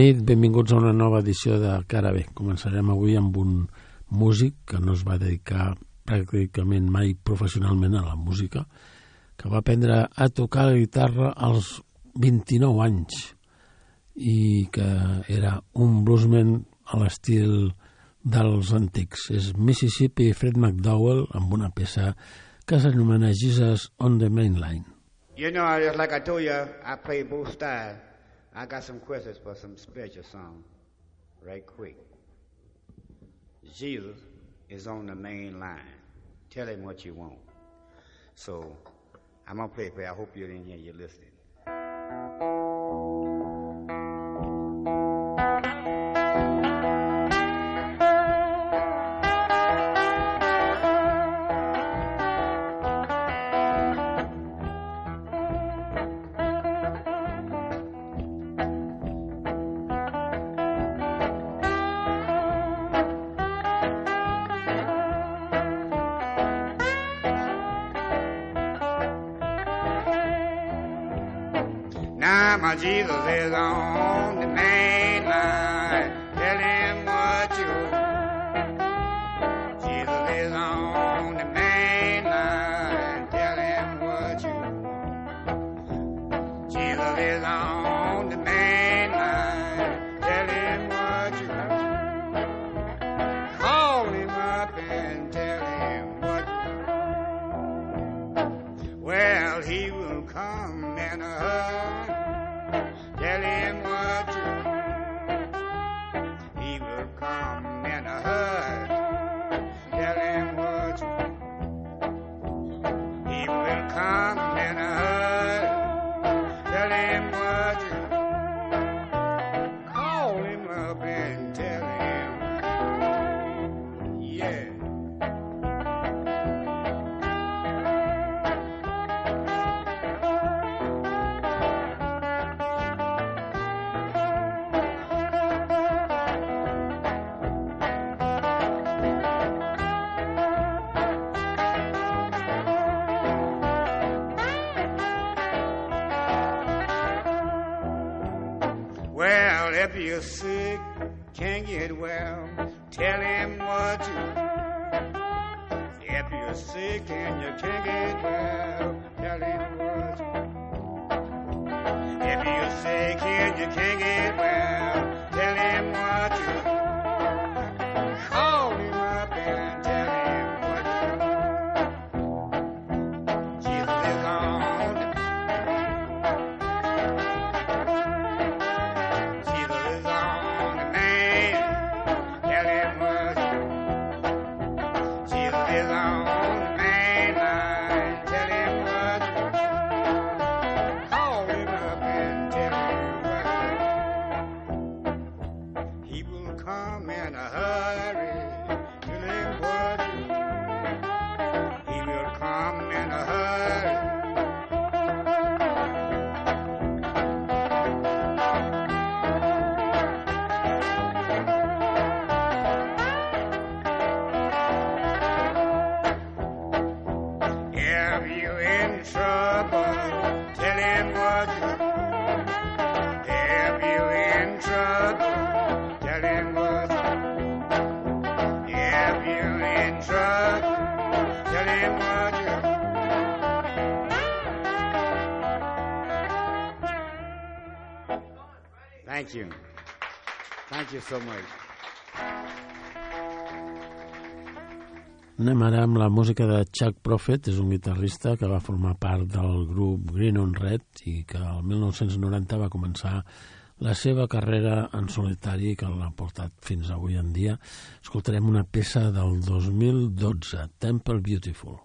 Nit, benvinguts a una nova edició de Cara B. Començarem avui amb un músic que no es va dedicar pràcticament mai professionalment a la música, que va aprendre a tocar la guitarra als 29 anys i que era un bluesman a l'estil dels antics. És Mississippi Fred McDowell amb una peça que s'anomena Jesus on the Main Line. You know, just like I told you, I play both styles. I got some questions for some spiritual song, right quick. Jesus is on the main line. Tell him what you want. So I'm gonna play for you. I hope you're in here. You're listening. Jesus is on the You. Thank you so much. Anem ara amb la música de Chuck Prophet, és un guitarrista que va formar part del grup Green on Red i que el 1990 va començar la seva carrera en solitari que l'ha portat fins avui en dia. Escoltarem una peça del 2012, Temple Beautiful.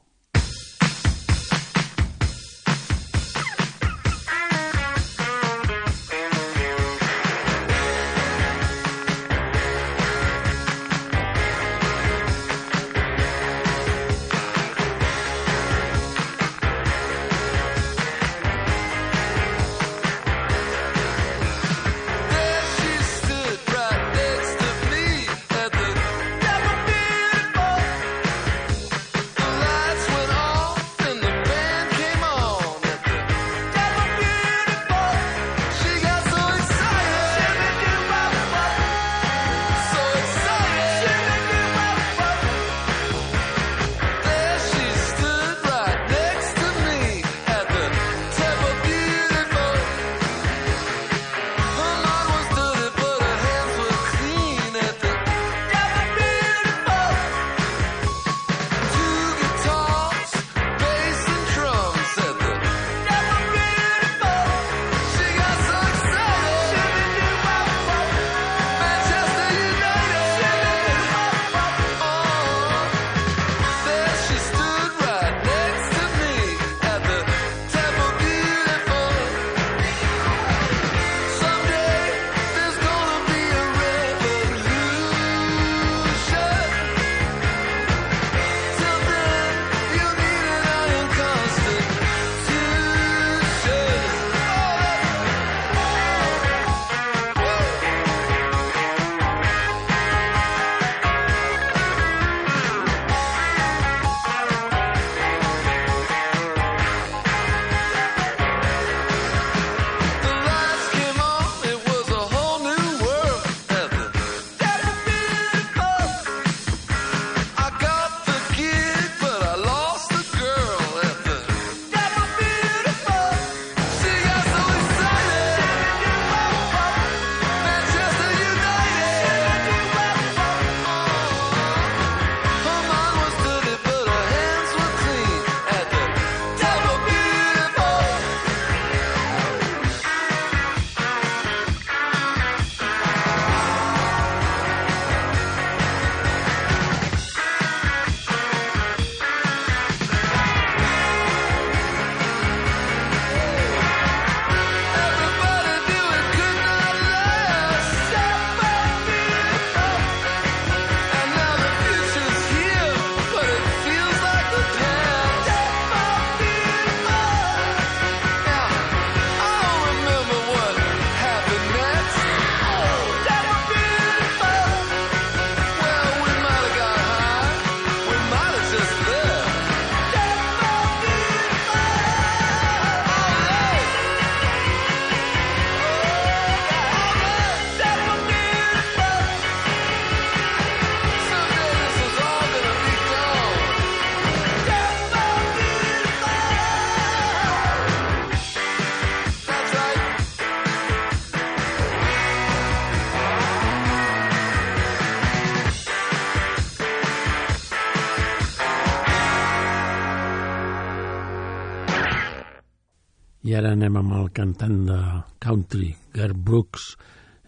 Ara anem amb el cantant de country, Garth Brooks.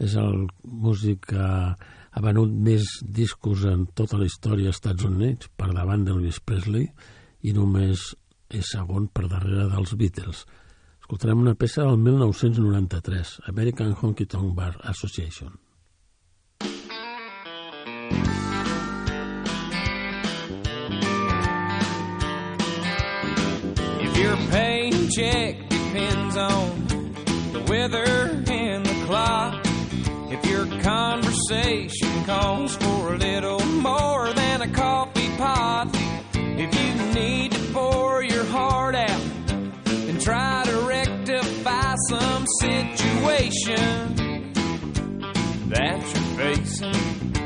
És el músic que ha venut més discos en tota la història als Estats Units, per davant d'Elvis Presley, i només és segon per darrere dels Beatles. Escoltarem una peça del 1993, American Honky Tonk Bar Association. If your paycheck depends on the weather and the clock, if your conversation calls for a little more than a coffee pot, if you need to pour your heart out and try to rectify some situation that you're facing,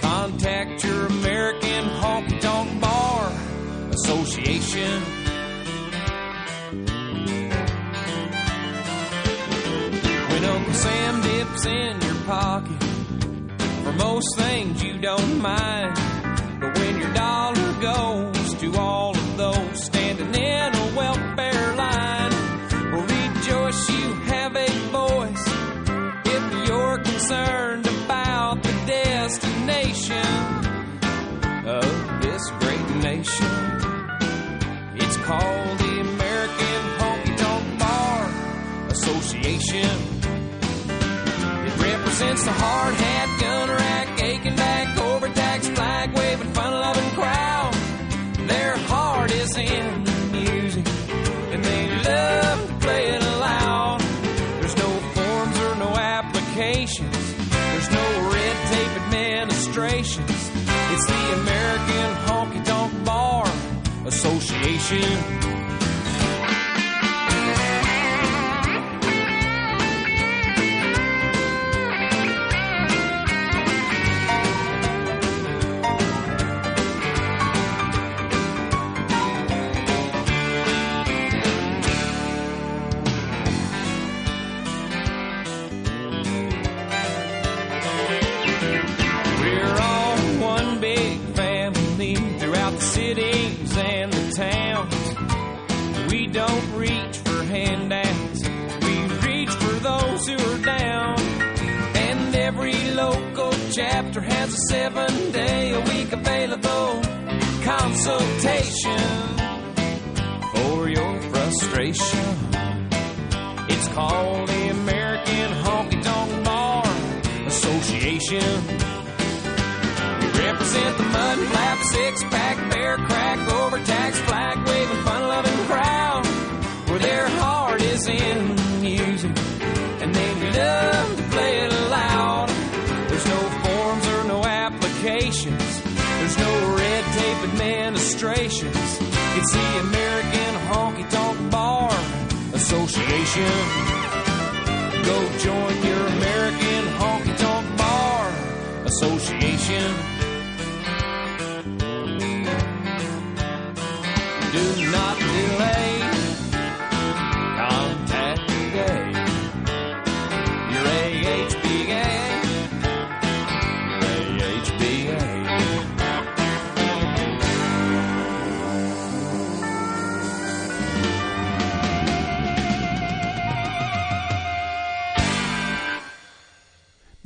contact your American Honky Tonk Bar Association. Most things you don't mind. But when your dollar goes to all of those standing in a welfare line, well, rejoice you have a voice if you're concerned about the destination of this great nation. It's called the American Honky Tonk Bar Association. It represents the hard hat, gun Association. Seven day a week available consultation for your frustration. It's called It's the American Honky Tonk Bar Association. Go join your American Honky Tonk Bar Association.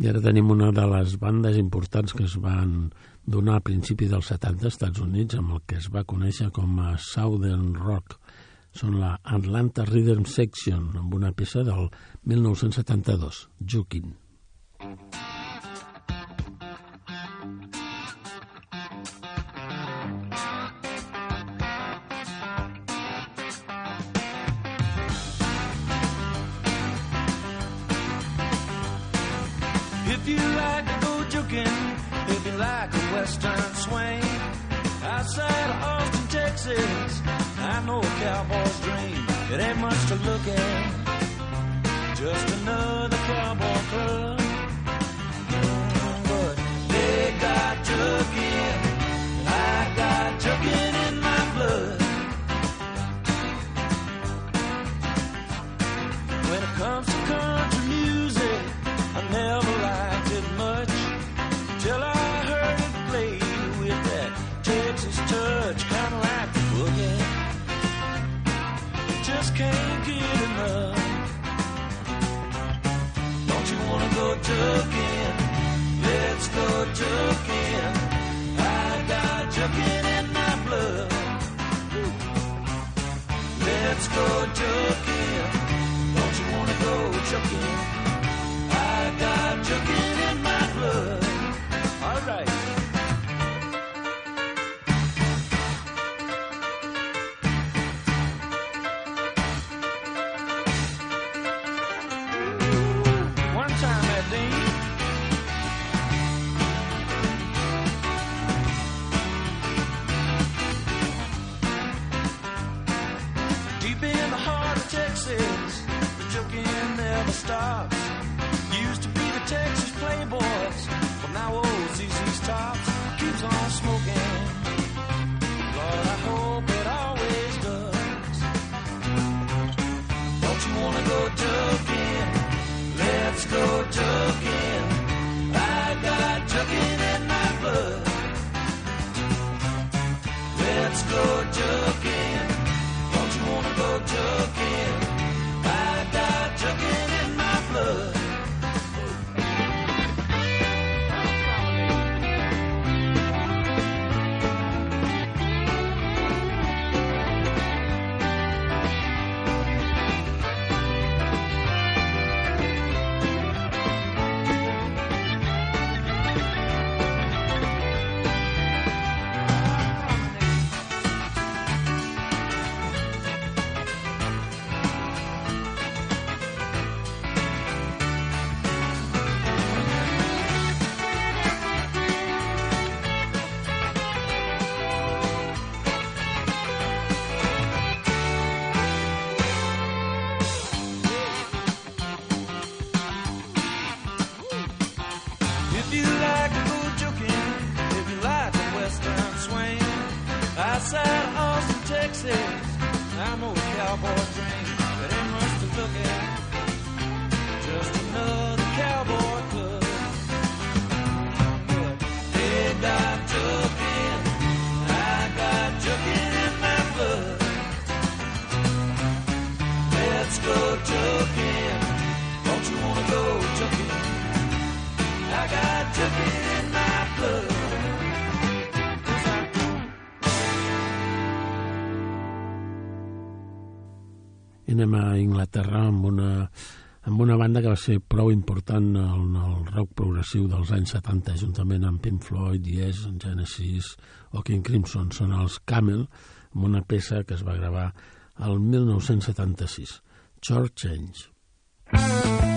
I ara tenim una de les bandes importants que es van donar a principi dels 70 als Estats Units amb el que es va conèixer com a Southern Rock. Són la Atlanta Rhythm Section amb una peça del 1972, Jukin. If you dream. It ain't much to look at, just another cowboy club. anem a Inglaterra amb una, amb una banda que va ser prou important en el rock progressiu dels anys 70, juntament amb Pink Floyd, Yes, Genesis o King Crimson. Són els Camel, amb una peça que es va gravar al 1976, Church Change. Mm -hmm.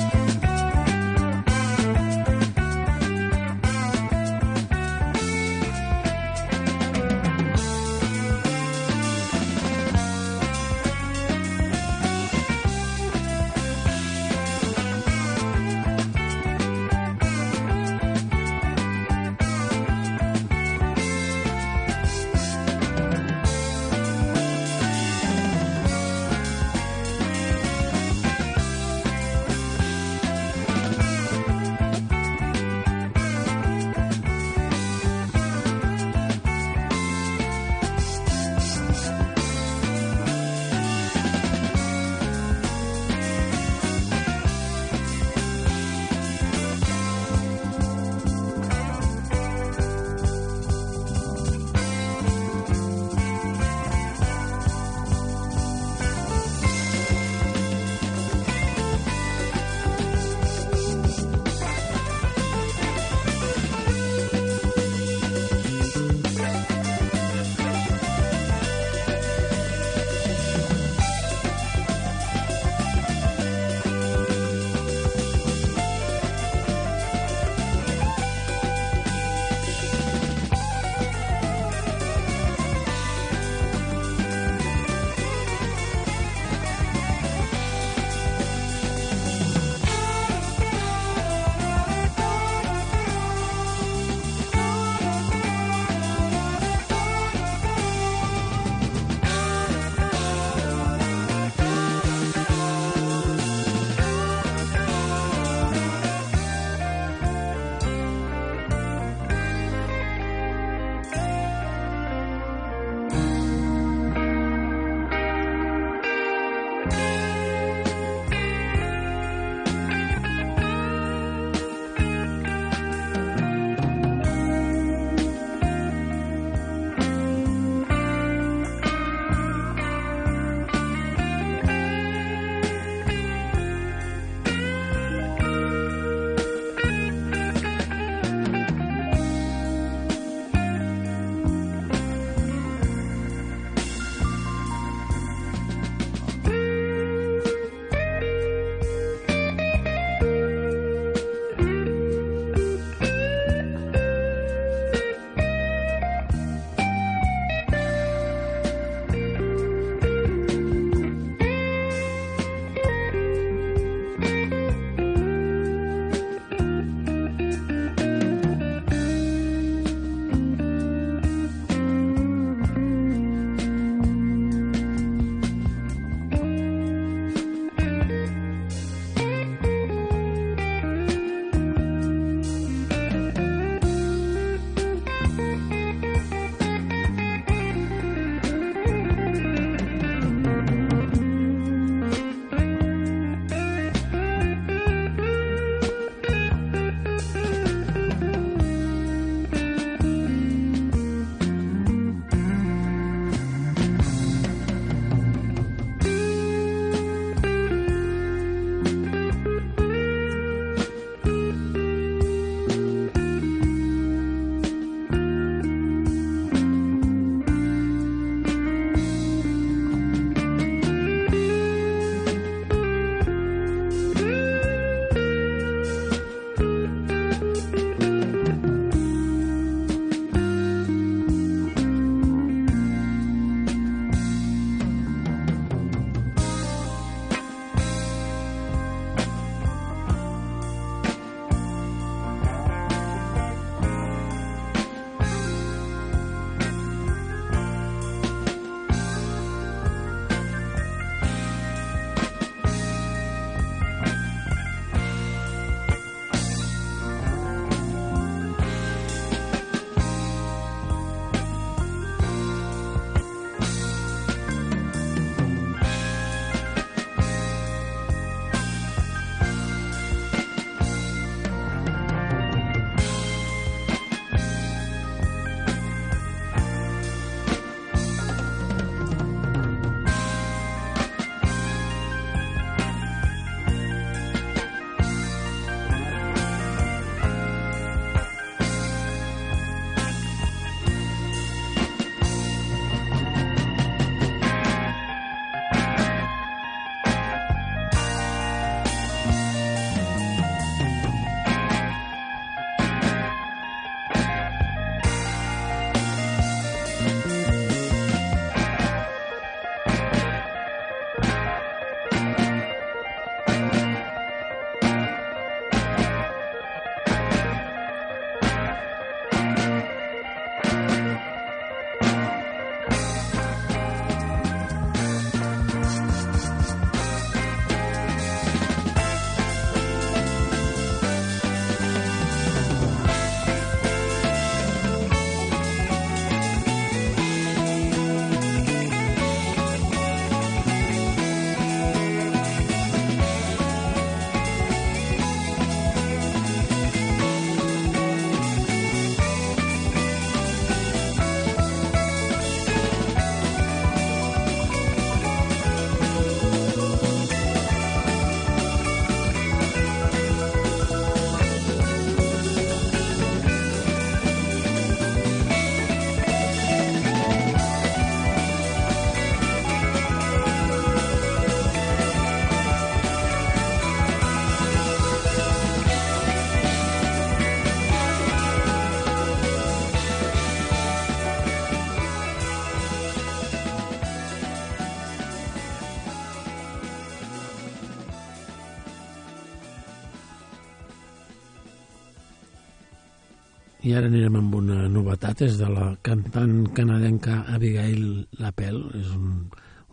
Ara anirem amb una novetat, és de la cantant canadenca Abigail Lapel. És un,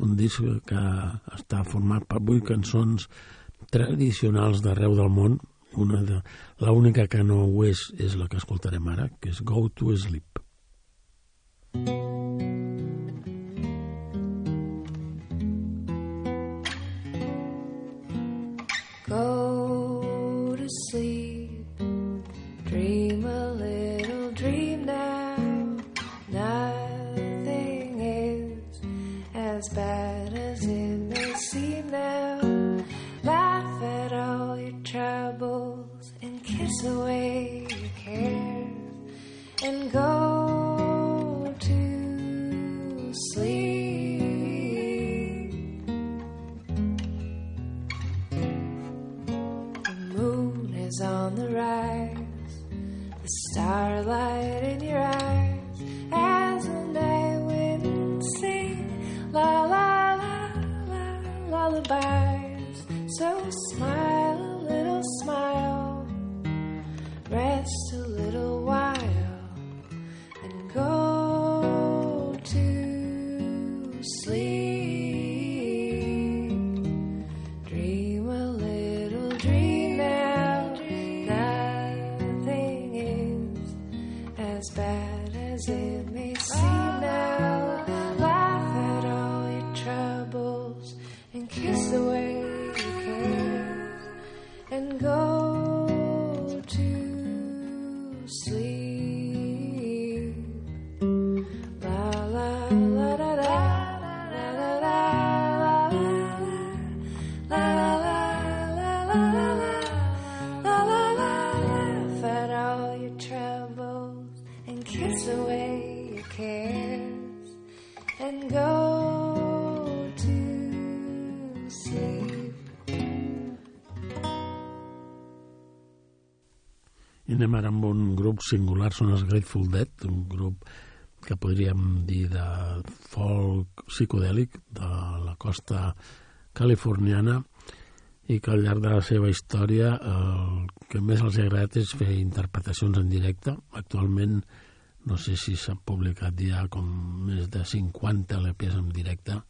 un disc que està format per vuit cançons tradicionals d'arreu del món. Una de, la única que no ho és és la que escoltarem ara, que és Go to Sleep. Go back. Anem ara amb un grup singular, són els Grateful Dead, un grup que podríem dir de folk psicodèlic de la costa californiana i que al llarg de la seva història el que més els ha agradat és fer interpretacions en directe. Actualment no sé si s'han publicat ja com més de 50 LPs en directe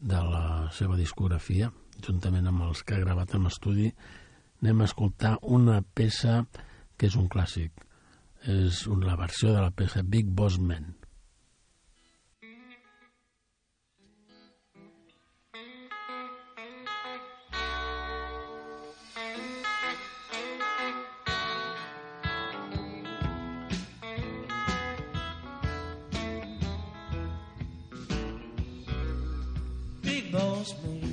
de la seva discografia, juntament amb els que ha gravat en estudi. Anem a escoltar una peça que és un clàssic. És un, la versió de la peça Big Boss Man. Big boss man.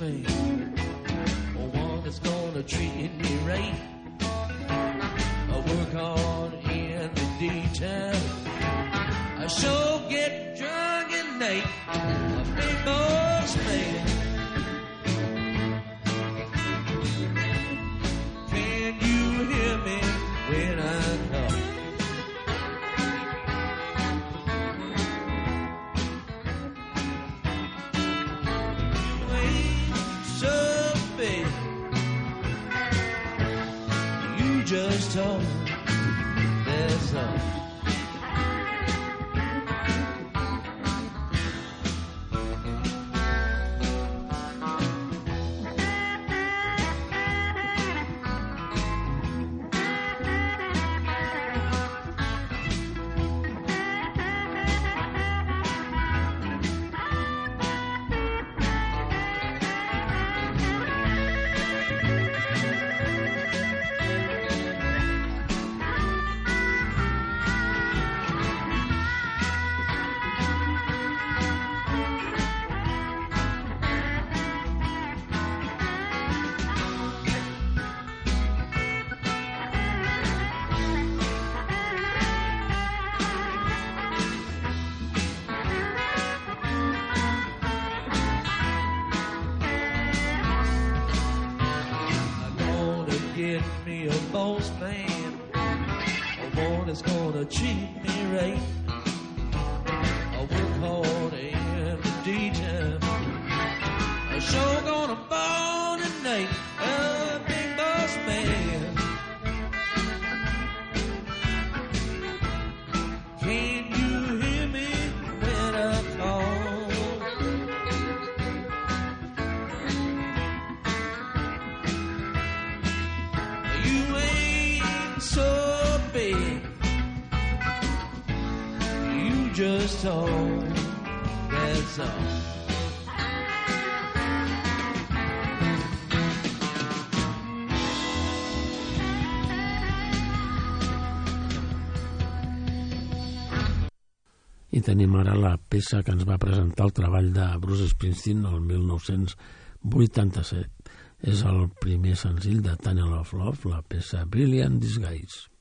me. just told There's a i tenim ara la peça que ens va presentar el treball de Bruce Springsteen el 1987. És el primer senzill de Tunnel of Love, la peça Brilliant Disguise.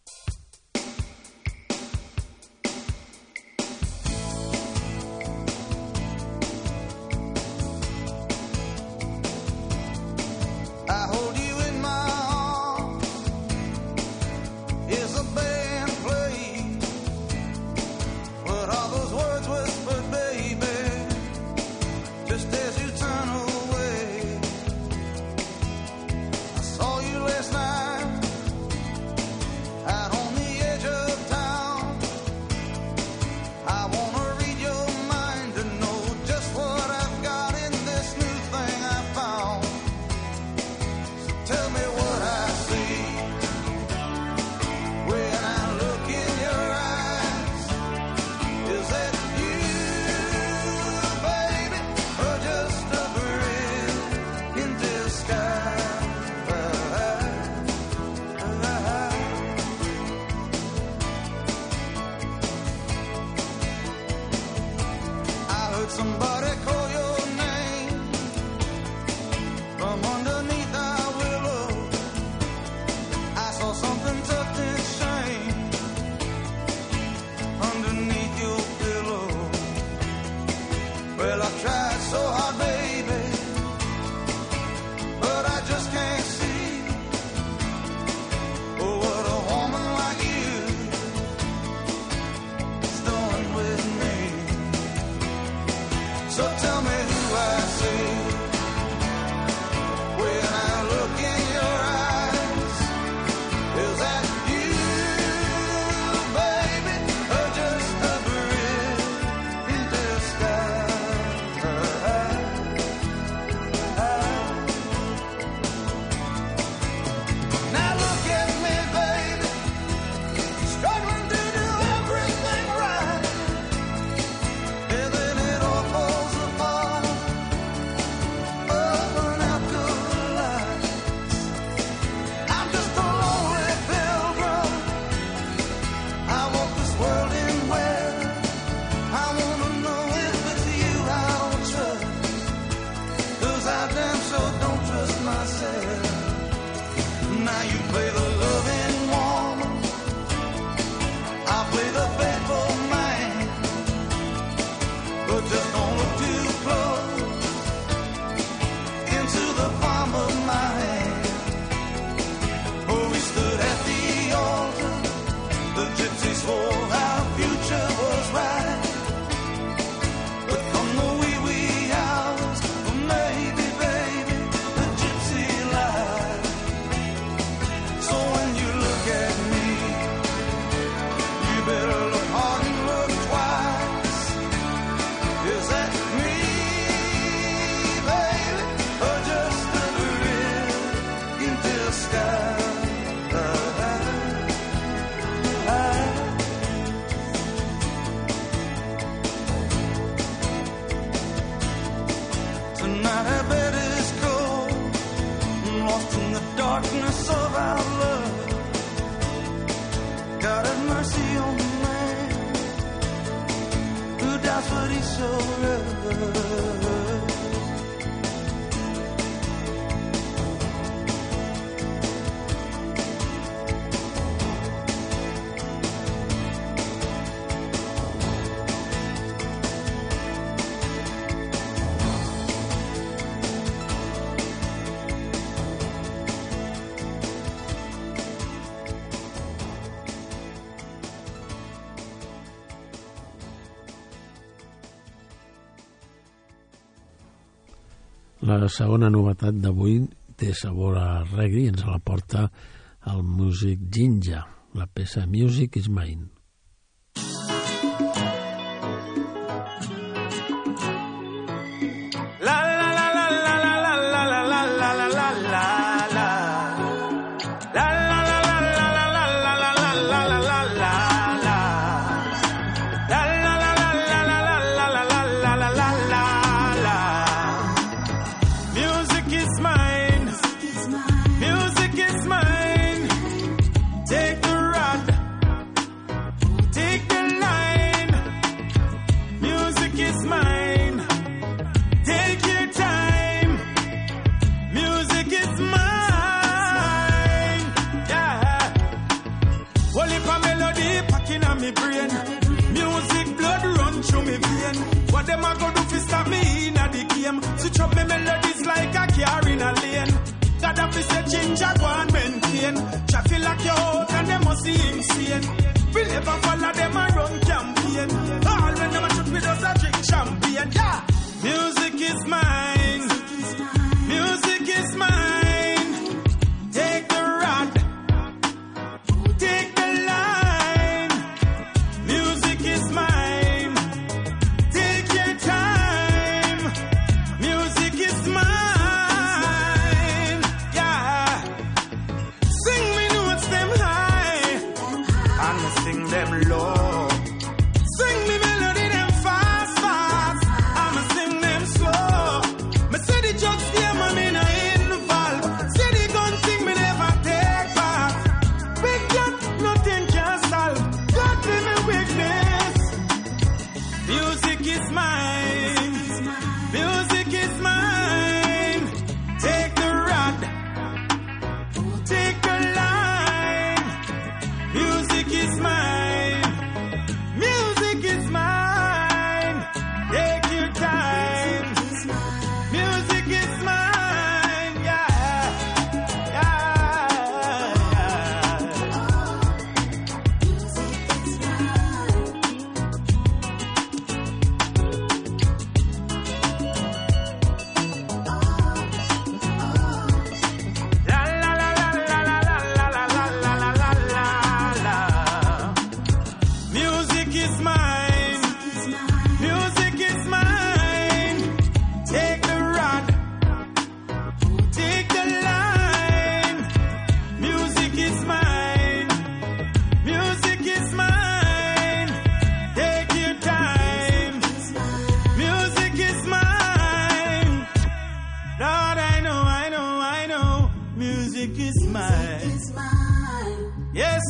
God have mercy on the man who dies for his soul. La segona novetat d'avui té sabor a reggae i ens la porta el músic Jinja. La peça Music is Mine. is mine.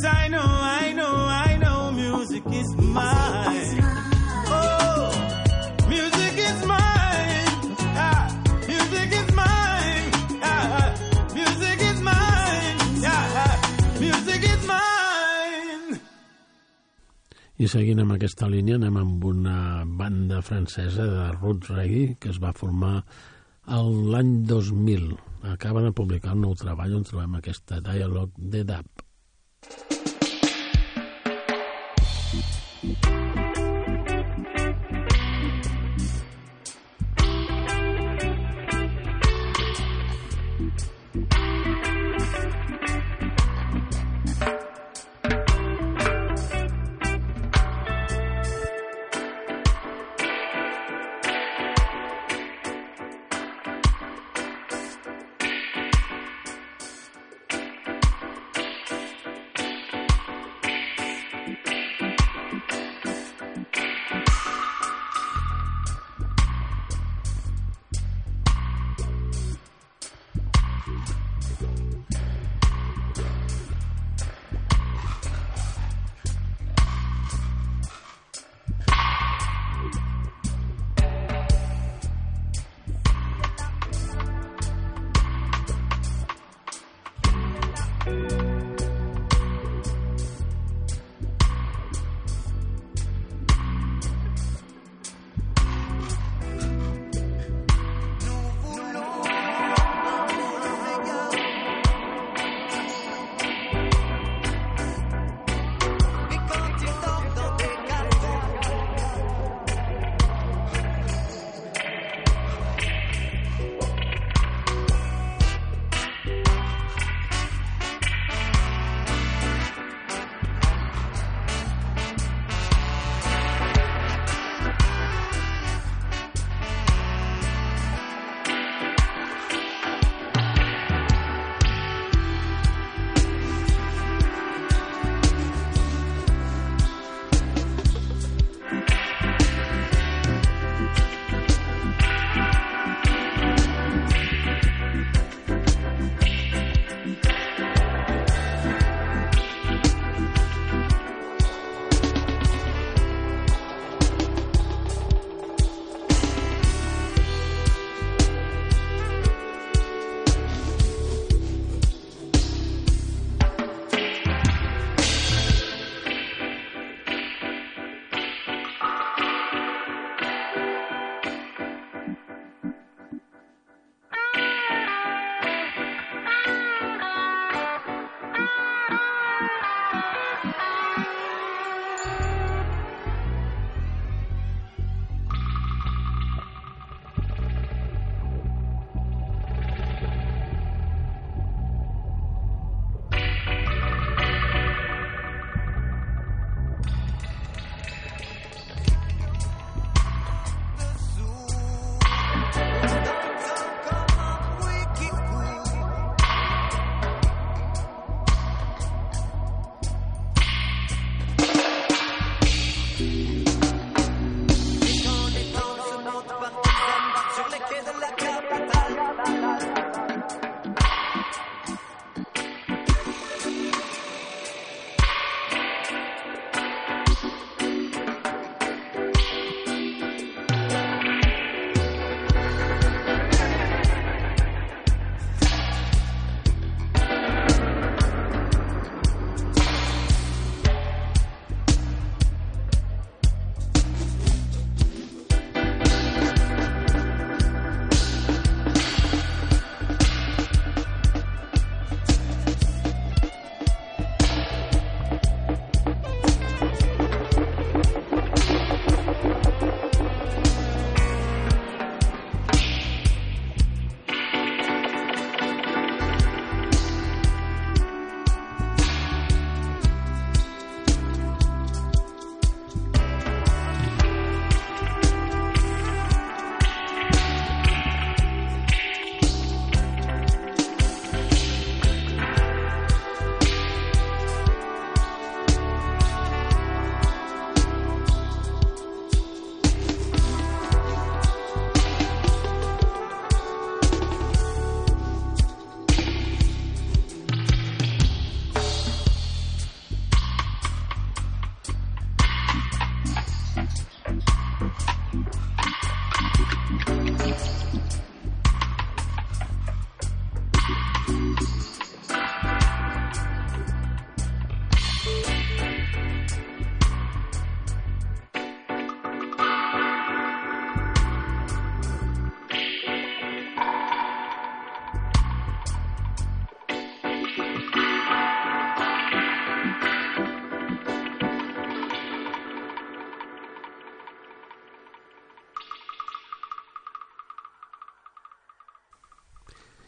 I know, I know, I know music is mine. Oh, music is mine. Music is mine. Music is mine. I seguint amb aquesta línia anem amb una banda francesa de roots reggae que es va formar l'any 2000. Acaben de publicar un nou treball on trobem aquesta dialog de Dab. Thank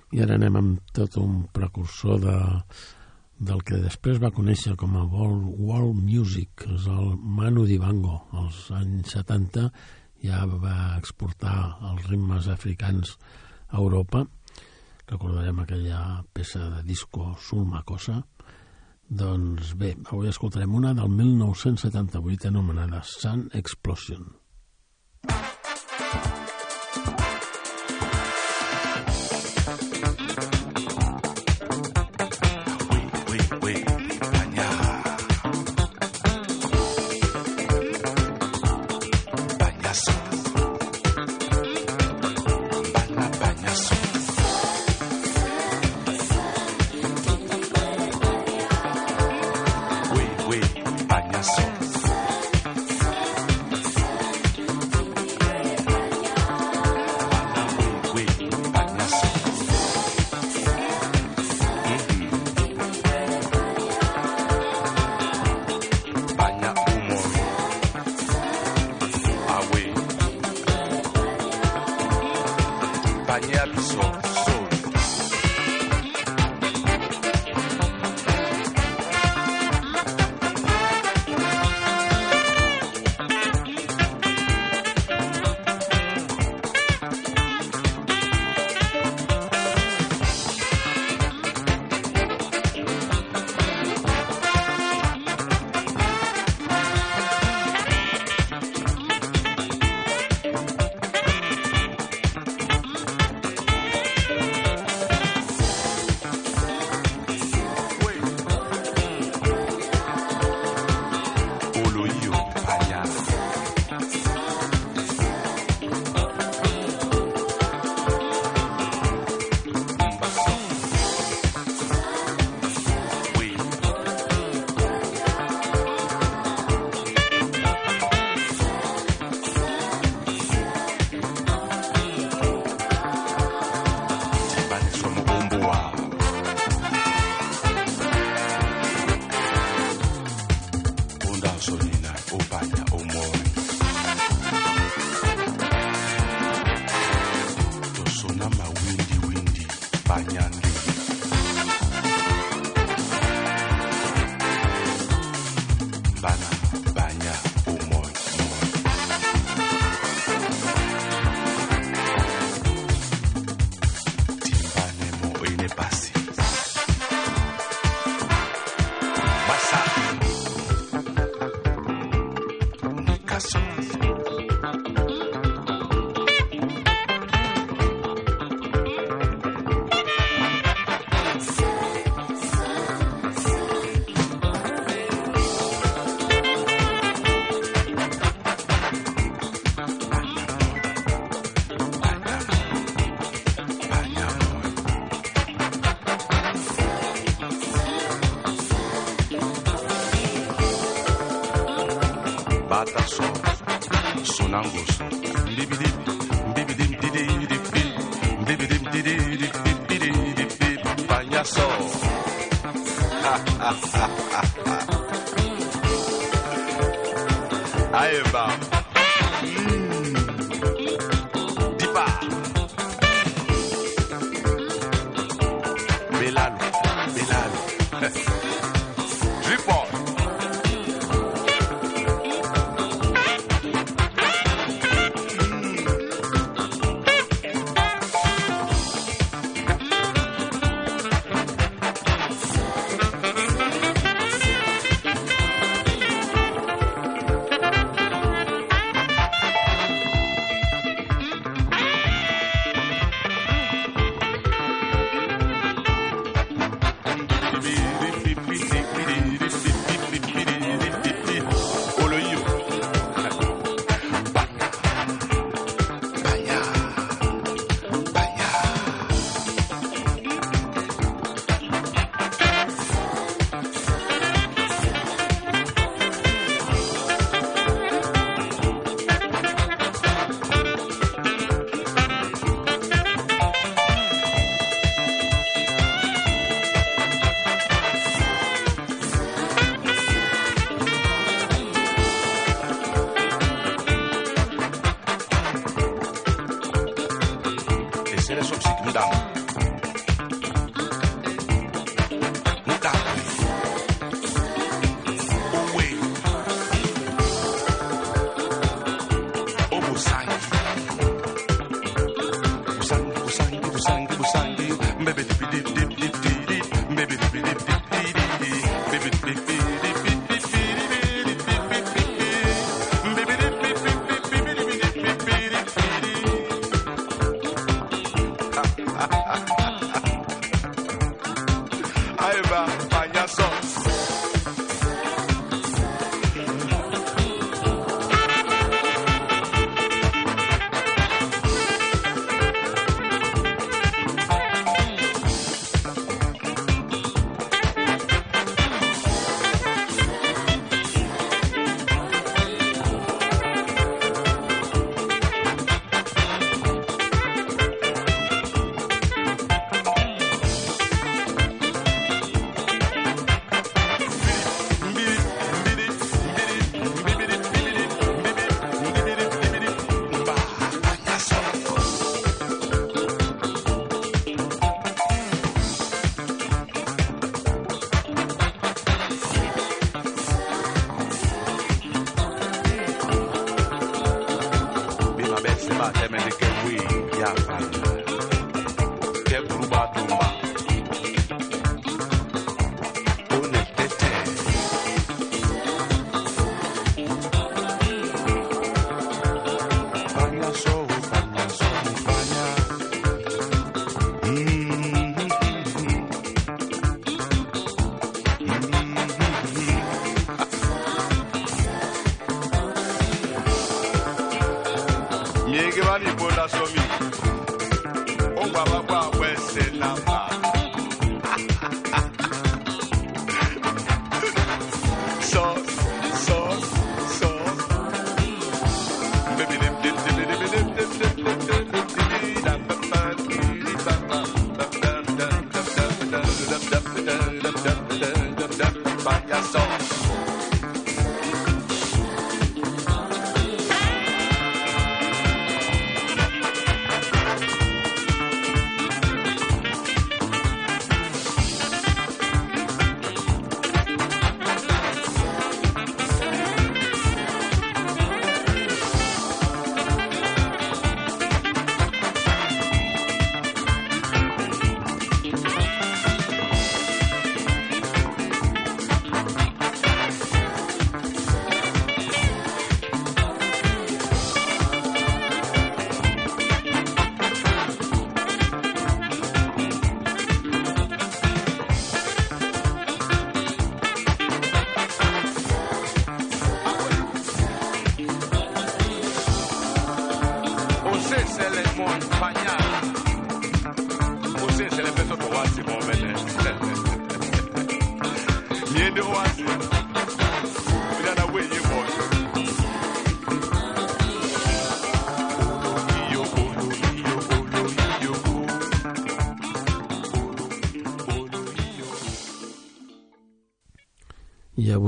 I ara anem amb tot un precursor de, del que després va conèixer com a World, World Music, és el Manu Dibango. Als anys 70 ja va exportar els ritmes africans a Europa. Recordarem aquella peça de disco Sulma Cosa. Doncs bé, avui escoltarem una del 1978 anomenada Sun Explosion.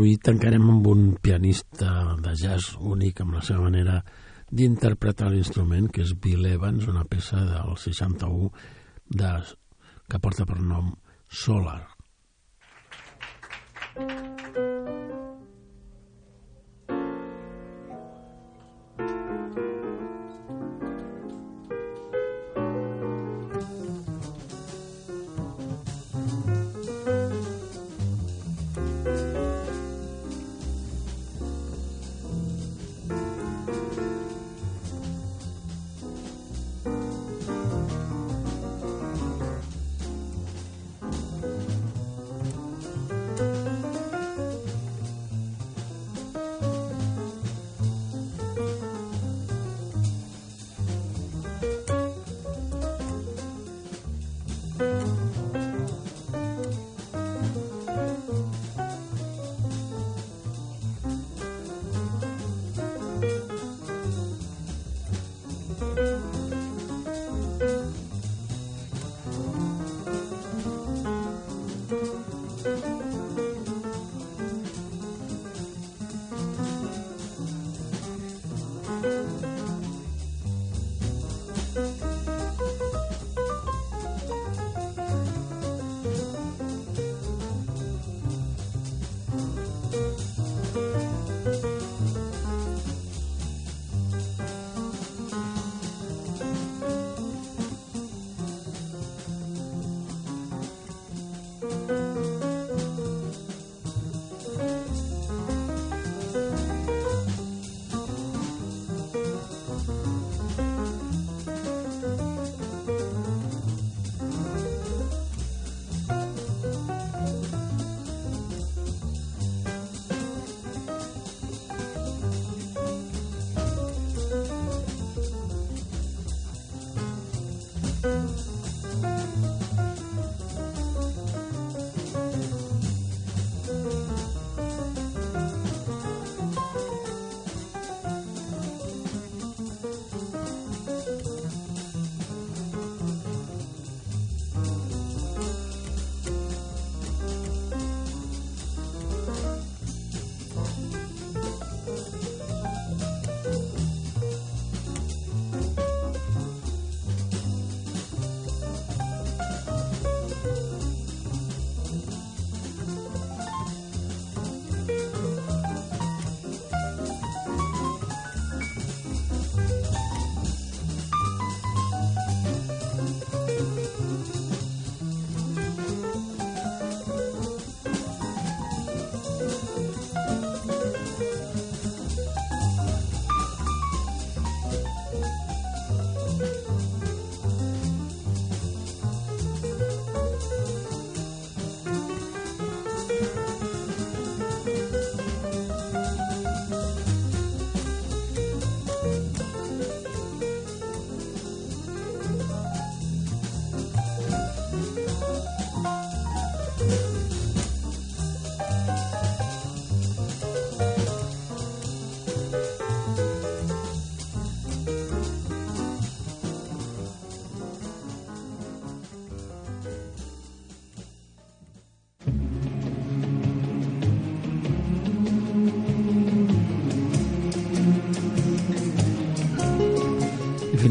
avui tancarem amb un pianista de jazz únic amb la seva manera d'interpretar l'instrument, que és Bill Evans, una peça del 61 de, que porta per nom Solar.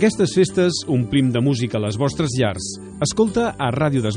Aquestes festes omplim de música les vostres llars. Escolta a Ràdio Desvern